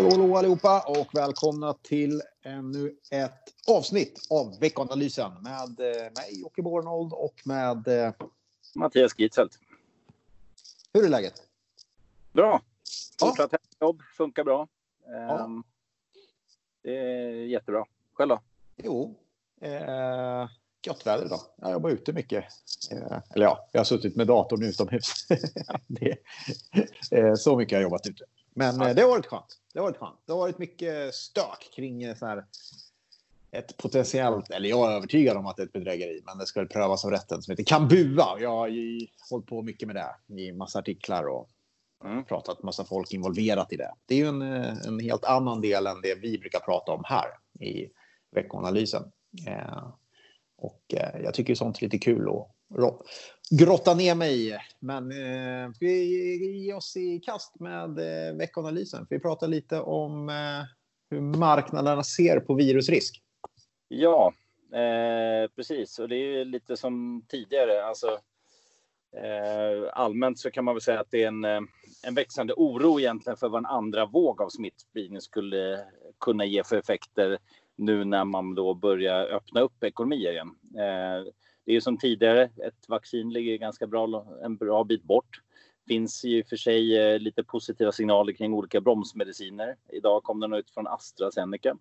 Hallå, hallå allihopa och välkomna till ännu ett avsnitt av veckanalysen med eh, mig Jocke Bornold och med eh, Mattias Gitzelt. Hur är läget? Bra. Fortsatt ja. jobb, funkar bra. Ja. Ehm, det är jättebra. Själv då? Jo, eh, gott väder idag. Jag jobbar ute mycket. Eh, eller ja, jag har suttit med datorn utomhus. det, eh, så mycket har jag jobbat ute. Men eh, det har varit skönt. Det har varit skönt. Det har varit mycket stök kring eh, så här, ett potentiellt, eller jag är övertygad om att det är ett bedrägeri, men det ska prövas av rätten som heter Kambua. Jag har ju hållit på mycket med det i massa artiklar och Mm. pratat massa folk involverat i det. Det är ju en, eh, en helt annan del än det vi brukar prata om här i veckoanalysen. Eh, och eh, jag tycker sånt är lite kul att grotta ner mig i. Men eh, vi ge oss i kast med eh, veckoanalysen? Vi pratar lite om eh, hur marknaderna ser på virusrisk. Ja, eh, precis. Och det är ju lite som tidigare. Alltså, eh, allmänt så kan man väl säga att det är en, eh, en växande oro egentligen för vad en andra våg av smittspridning skulle kunna ge för effekter nu när man då börjar öppna upp ekonomier igen. Eh, det är ju som tidigare, ett vaccin ligger ganska bra, en bra bit bort. finns ju för sig eh, lite positiva signaler kring olika bromsmediciner. Idag kom den ut från AstraZeneca.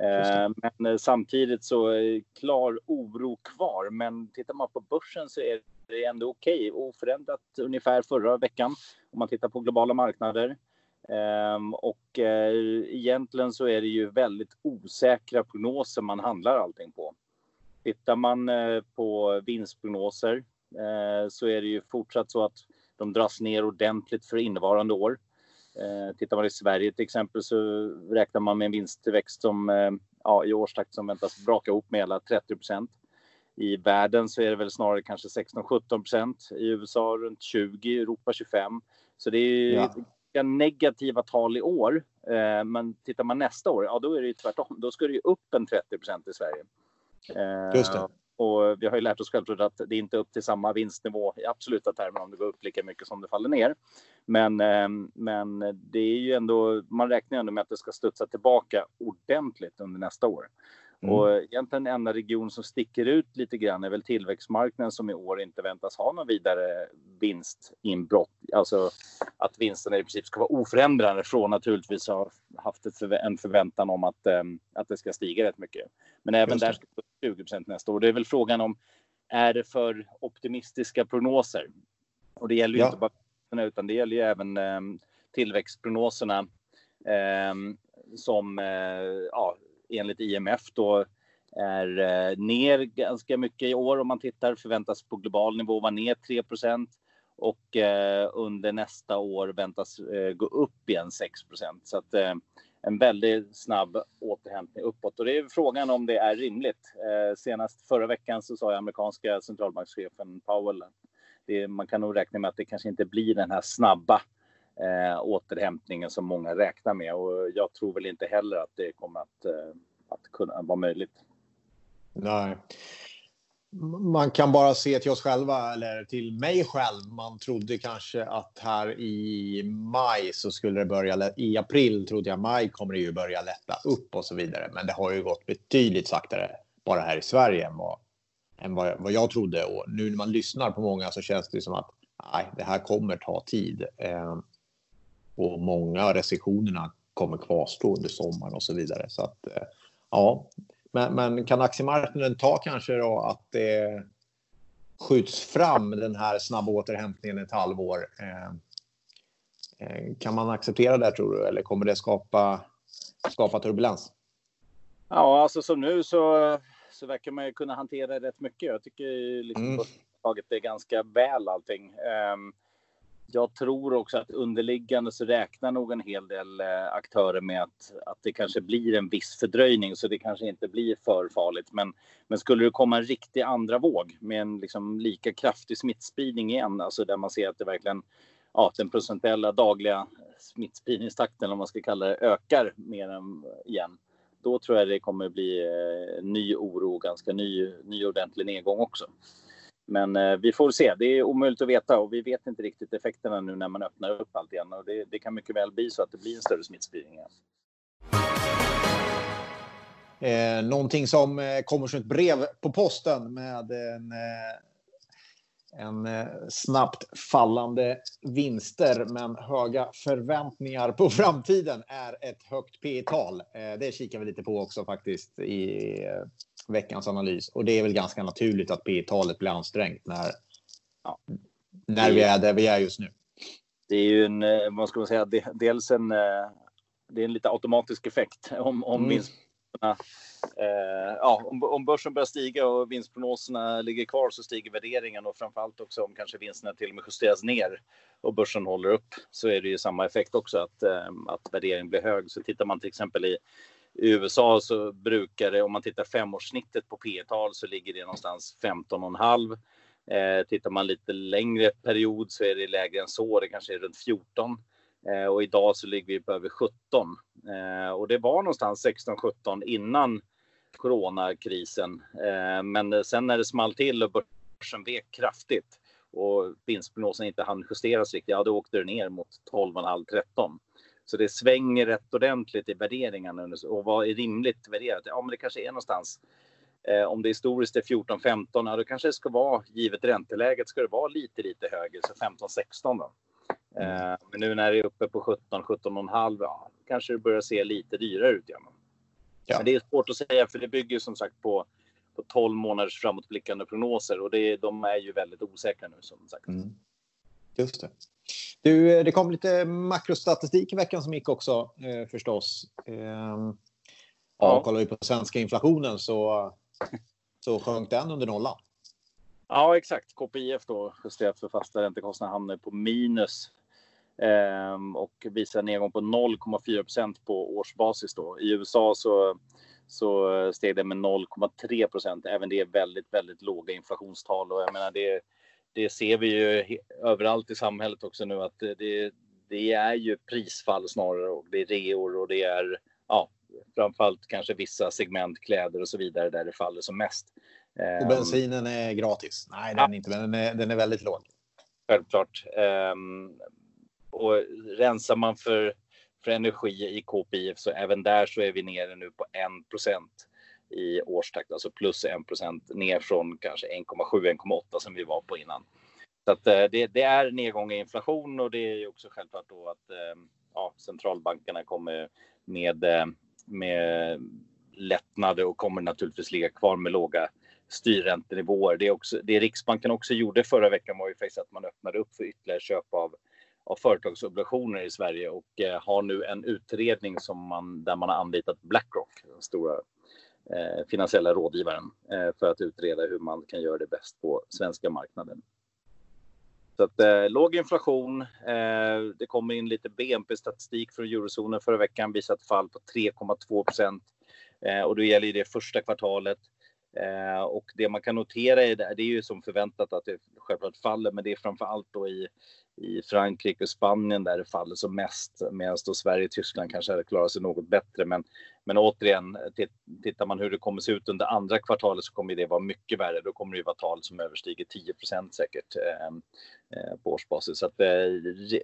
Eh, men samtidigt så är klar oro kvar. Men tittar man på börsen så är det ändå okej. Oförändrat ungefär förra veckan om man tittar på globala marknader. Ehm, och eh, egentligen så är det ju väldigt osäkra prognoser man handlar allting på. Tittar man eh, på vinstprognoser eh, så är det ju fortsatt så att de dras ner ordentligt för innevarande år. Tittar man i Sverige till exempel så räknar man med en vinsttillväxt som ja, i årstakt som väntas braka ihop med hela 30 procent. I världen så är det väl snarare kanske 16-17 procent. I USA runt 20, i Europa 25. Så det är ju Ja ganska negativa tal i år. Eh, men tittar man nästa år, ja då är det ju tvärtom. Då ska det ju upp en 30 procent i Sverige. Eh, Just det. och vi har ju lärt oss självklart att det är inte upp till samma vinstnivå i absoluta termer om det går upp lika mycket som det faller ner. Men, eh, men det är ju ändå, man räknar ju ändå med att det ska studsa tillbaka ordentligt under nästa år. Mm. Och egentligen enda region som sticker ut lite grann är väl tillväxtmarknaden som i år inte väntas ha någon vidare vinstinbrott. Alltså att vinsterna i princip ska vara oförändrade från naturligtvis ha haft en förväntan om att, eh, att det ska stiga rätt mycket. Men även där ska det vara 20 procent nästa år. Det är väl frågan om är det för optimistiska prognoser? Och det gäller ju Ja. inte bara utan det gäller ju även eh, tillväxtprognoserna eh, som eh, ja, enligt IMF då är eh, ner ganska mycket i år om man tittar. Förväntas på global nivå vara ner 3% och eh, under nästa år väntas eh, gå upp igen 6% Så att eh, en väldigt snabb återhämtning uppåt. Och det är frågan om det är rimligt. Eh, senast förra veckan så sa amerikanska centralbankschefen Powell att det, man kan nog räkna med att det kanske inte blir den här snabba eh, återhämtningen som många räknar med. Och jag tror väl inte heller att det kommer att, eh, att kunna vara möjligt. Nej. Man kan bara se till oss själva, eller till mig själv. Man trodde kanske att här i maj så skulle det börja, i april trodde jag maj kommer det ju börja lätta upp och så vidare. Men det har ju gått betydligt saktare bara här i Sverige än vad, än vad, vad jag trodde. Och nu när man lyssnar på många så känns det som att nej, det här kommer ta tid. Ehm, Eh, och många av restriktionerna kommer kvarstå under sommaren och så vidare. Så att eh, ja, men, men kan aktiemarknaden ta kanske då att det skjuts fram den här snabba återhämtningen ett halvår? Eh, eh, kan man acceptera det tror du eller kommer det skapa, skapa turbulens? Ja, alltså som nu så, så verkar man ju kunna hantera rätt mycket. Jag tycker liksom Mm. tagit det ganska väl allting. Ehm, jag tror också att underliggande så räknar nog en hel del eh, aktörer med att, att det kanske blir en viss fördröjning så det kanske inte blir för farligt. Men, men skulle det komma en riktig andra våg med en liksom lika kraftig smittspridning igen, alltså där man ser att det verkligen ja, den procentuella dagliga smittspridningstakten, om man ska kalla det, ökar mer än eh, igen. Då tror jag det kommer bli eh, ny oro och ganska ny, ny ordentlig nedgång också. Men eh, vi får se. Det är omöjligt att veta och vi vet inte riktigt effekterna nu när man öppnar upp allt igen. Och det, det kan mycket väl bli så att det blir en större smittspridning. Igen. Eh, någonting som eh, kommer som ett brev på posten med en, eh, en eh, snabbt fallande vinster men höga förväntningar på framtiden är ett högt P tal eh, Det kikar vi lite på också faktiskt i eh, veckans analys. Och det är väl ganska naturligt att P talet blir ansträngt när, ja. när vi är där vi är just nu. Det är ju en, vad ska man säga, dels en, det är en lite automatisk effekt om, om mm. vinst Eh, ja, om, om börsen börjar stiga och vinstprognoserna ligger kvar så stiger värderingen och framförallt också om kanske vinsterna till och med justeras ner och börsen håller upp så är det ju samma effekt också att, eh, att värderingen blir hög. Så tittar man till exempel i i USA så brukar det, om man tittar femårssnittet på P tal så ligger det någonstans 15,5. Eh, tittar man lite längre period så är det lägre än så, det kanske är runt 14. Eh, och idag så ligger vi på över 17. Eh, och det var någonstans 16-17 innan coronakrisen. Eh, men sen när det small till och börsen vek kraftigt och vinstprognosen inte hann justeras riktigt, ja då åkte det ner mot 12,5-13. Så det svänger rätt ordentligt i värderingarna. Och vad är rimligt värderat? Ja, men det kanske är någonstans Eh, om det historiskt är 14-15, ja, då kanske det ska vara, givet ränteläget, ska det vara lite, lite högre, så 15-16 då. Mm. Men nu när det är uppe på 17, 17,5, ja, kanske det börjar se lite dyrare ut. Ja. Men det är svårt att säga för det bygger som sagt på, på 12 månaders framåtblickande prognoser och det, de är ju väldigt osäkra nu som sagt. Mm. Just det. Du, det kom lite makrostatistik i veckan som gick också eh, förstås. Eh, ja. ja. Kollar vi på svenska inflationen så, så sjönk den under nollan. Ja, exakt. KPIF då justerat för fasta räntekostnader hamnar på minus Ehm, och visar en nedgång på 0,4 procent på årsbasis. Då. I USA så, så steg det med 0,3 procent. Även det är väldigt, väldigt låga inflationstal och jag menar det, det ser vi ju överallt i samhället också nu att det, det är ju prisfall snarare och det är reor och det är ja, framförallt kanske vissa segment, kläder och så vidare där det faller som mest. Och ehm, bensinen är gratis? Nej, den är inte, men den är, den är väldigt låg. Självklart. Um, och rensar man för, för energi i KPIF så även där så är vi nere nu på 1 i årstakt, alltså plus 1% ner från kanske 1,7-1,8 som vi var på innan. Så att eh, det, det, är nedgång i inflation och det är också självklart då att eh, ja, centralbankerna kommer med, eh, med lättnader och kommer naturligtvis ligga kvar med låga styrräntenivåer. Det, är också, det Riksbanken också gjorde förra veckan var ju faktiskt att man öppnade upp för ytterligare köp av av företagsobligationer i Sverige och eh, har nu en utredning som man, där man har anlitat Blackrock, den stora Eh, finansiella rådgivaren, eh, för att utreda hur man kan göra det bäst på svenska marknaden. Så att, eh, låg inflation. Eh, det kom in lite BNP-statistik från eurozonen förra veckan, visat ett fall på 3,2 procent. Eh, och då gäller det första kvartalet. Eh, och det man kan notera är det, det är ju som förväntat att det självklart faller, men det är framför allt då i i Frankrike och Spanien där det faller som mest, medan då Sverige och Tyskland kanske hade klarat sig något bättre. Men, men återigen, tittar man hur det kommer se ut under andra kvartalet så kommer det vara mycket värre. Då kommer det vara tal som överstiger 10% säkert eh, eh, på årsbasis. Så att, eh,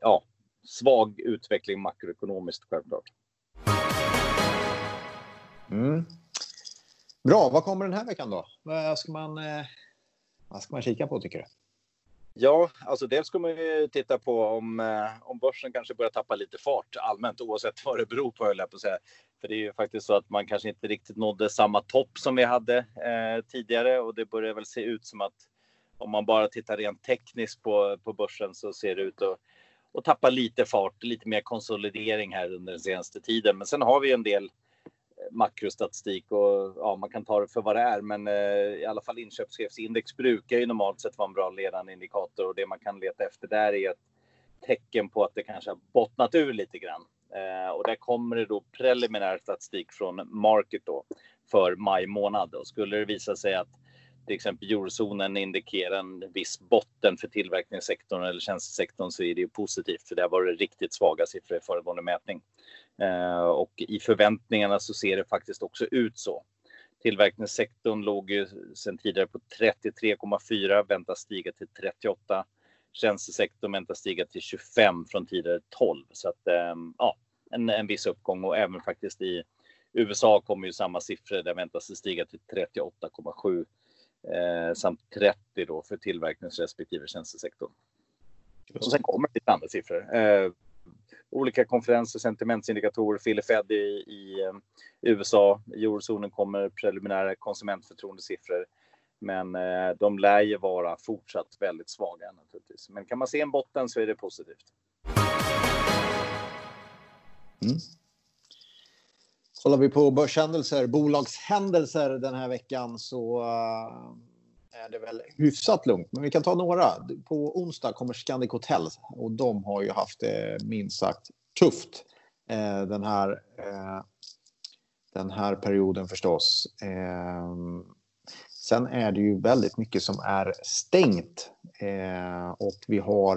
ja, svag utveckling makroekonomiskt självklart. Mm. Bra, vad kommer den här veckan då? Vad ska man, eh, vad ska man kika på tycker du? Ja, alltså dels ska man ju titta på om, eh, om börsen kanske börjar tappa lite fart allmänt oavsett vad det beror på höll jag på att säga. För det är ju faktiskt så att man kanske inte riktigt nådde samma topp som vi hade eh, tidigare och det börjar väl se ut som att om man bara tittar rent tekniskt på, på börsen så ser det ut att, och tappa lite fart, lite mer konsolidering här under den senaste tiden. Men sen har vi en del makrostatistik och ja, man kan ta det för vad det är. Men eh, i alla fall inköpschefsindex brukar ju normalt sett vara en bra ledande indikator och det man kan leta efter där är ett tecken på att det kanske har bottnat ur lite grann. Eh, och där kommer det då preliminär statistik från Market då för maj månad och skulle det visa sig att till exempel eurozonen indikerar en viss botten för tillverkningssektorn eller tjänstesektorn så är det ju positivt för det har varit riktigt svaga siffror i föregående mätning. Eh, och i förväntningarna så ser det faktiskt också ut så. Tillverkningssektorn låg ju sedan tidigare på 33,4, väntas stiga till 38. Tjänstesektorn väntas stiga till 25 från tidigare 12. Så att ehm, ja, en, en viss uppgång och även faktiskt i USA kommer ju samma siffror. Där väntas det stiga till 38,7 eh, samt 30 då för tillverknings respektive tjänstesektorn. Och sen kommer det lite andra siffror. Eh, olika konferenser, sentimentsindikatorer, Philly Fed i, i eh, USA. I eurozonen kommer preliminära konsumentförtroendesiffror. Men eh, de lär ju vara fortsatt väldigt svaga naturligtvis. Men kan man se en botten så är det positivt. Mm. Kollar vi på börshändelser, bolagshändelser den här veckan så uh, är det väl hyfsat lugnt. Men vi kan ta några. På onsdag kommer Scandic Hotel och de har ju haft det minst sagt tufft eh, den här eh, den här perioden förstås. Eh, sen är det ju väldigt mycket som är stängt och vi har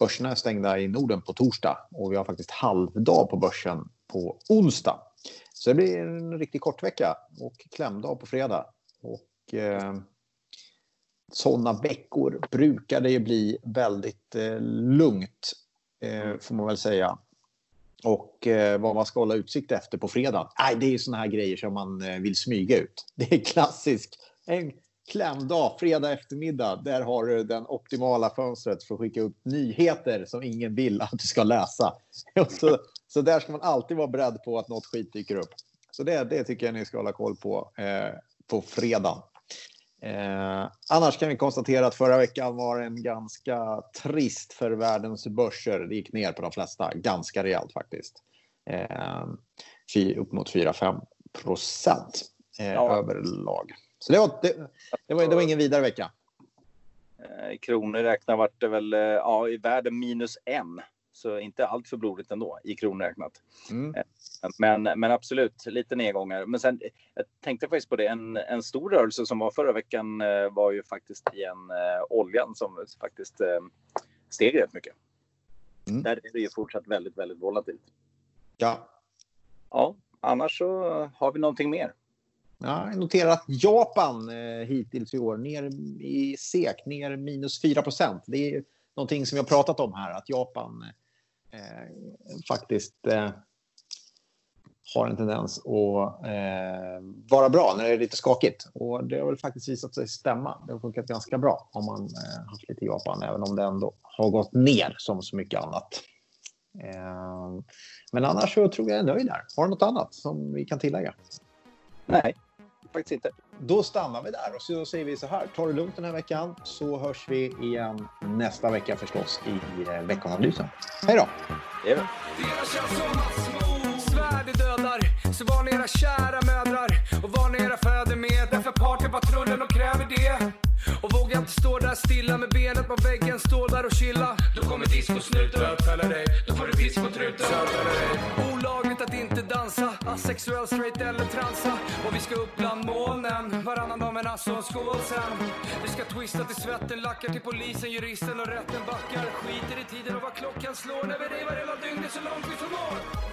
börserna är stängda i Norden på torsdag och vi har faktiskt halvdag på börsen på onsdag. Så det blir en riktigt kort vecka och klämdag på fredag. Och eh, sådana veckor brukar det ju bli väldigt eh, lugnt, eh, får man väl säga. Och eh, vad man ska hålla utsikt efter på fredag, nej, det är ju såna här grejer som man eh, vill smyga ut. Det är klassiskt. En klämdag, fredag eftermiddag, där har du den optimala fönstret för att skicka upp nyheter som ingen vill att du ska läsa. så, så där ska man alltid vara beredd på att något skit dyker upp. Så det, det tycker jag ni ska hålla koll på eh, på fredag. Eh, annars kan vi konstatera att förra veckan var en ganska trist för världens börser. Det gick ner på de flesta, ganska rejält faktiskt. Eh, upp mot 4-5 procent eh, ja. överlag. Så det var, det, det, var, det var ingen vidare vecka. I kronor räknat vart det väl ja, i världen minus en. Så inte allt för blodigt ändå i kronor räknat. Mm. Eh, men, men absolut lite nedgångar. Men sen jag tänkte faktiskt på det. En, en stor rörelse som var förra veckan eh, var ju faktiskt igen eh, oljan som faktiskt steg rätt mycket. Mm. Där är det ju fortsatt väldigt, väldigt volatilt. Ja. Ja, annars så har vi någonting mer. Ja, jag noterar att Japan eh, hittills i år ner i SEK ner minus 4 procent. Det är någonting som har pratat om här, att Japan Eh, faktiskt eh, har en tendens att eh, vara bra när det är lite skakigt. Och det har väl faktiskt visat sig stämma. Det har funkat ganska bra om man eh, haft lite Japan, även om det ändå har gått ner som så mycket annat. Eh, men annars så tror jag jag är nöjd där. Har du något annat som vi kan tillägga? Nej, faktiskt inte. Då stannar vi där och så säger vi så här. Ta det lugnt den här veckan så hörs vi igen nästa vecka förstås i eh, veckanalysen. Hej då! Det gör Så var ni era kära mödrar och var ni era fäder med. Därför partypatrullen och kräver det. Och våga inte stå där stilla med benet på väggen, stå där och chilla. Då kommer discosnuten bötfälla dig. Då får du discotruten bötfälla dig dansa Asexuell, straight eller transa. Och vi ska upp bland molnen Varannan dag men alltså en skål sen. Vi ska twista till svetten, lackar till polisen, juristen och rätten backar. Skiter i tiden och vad klockan slår när vi revar hela dygnet så långt vi förmår.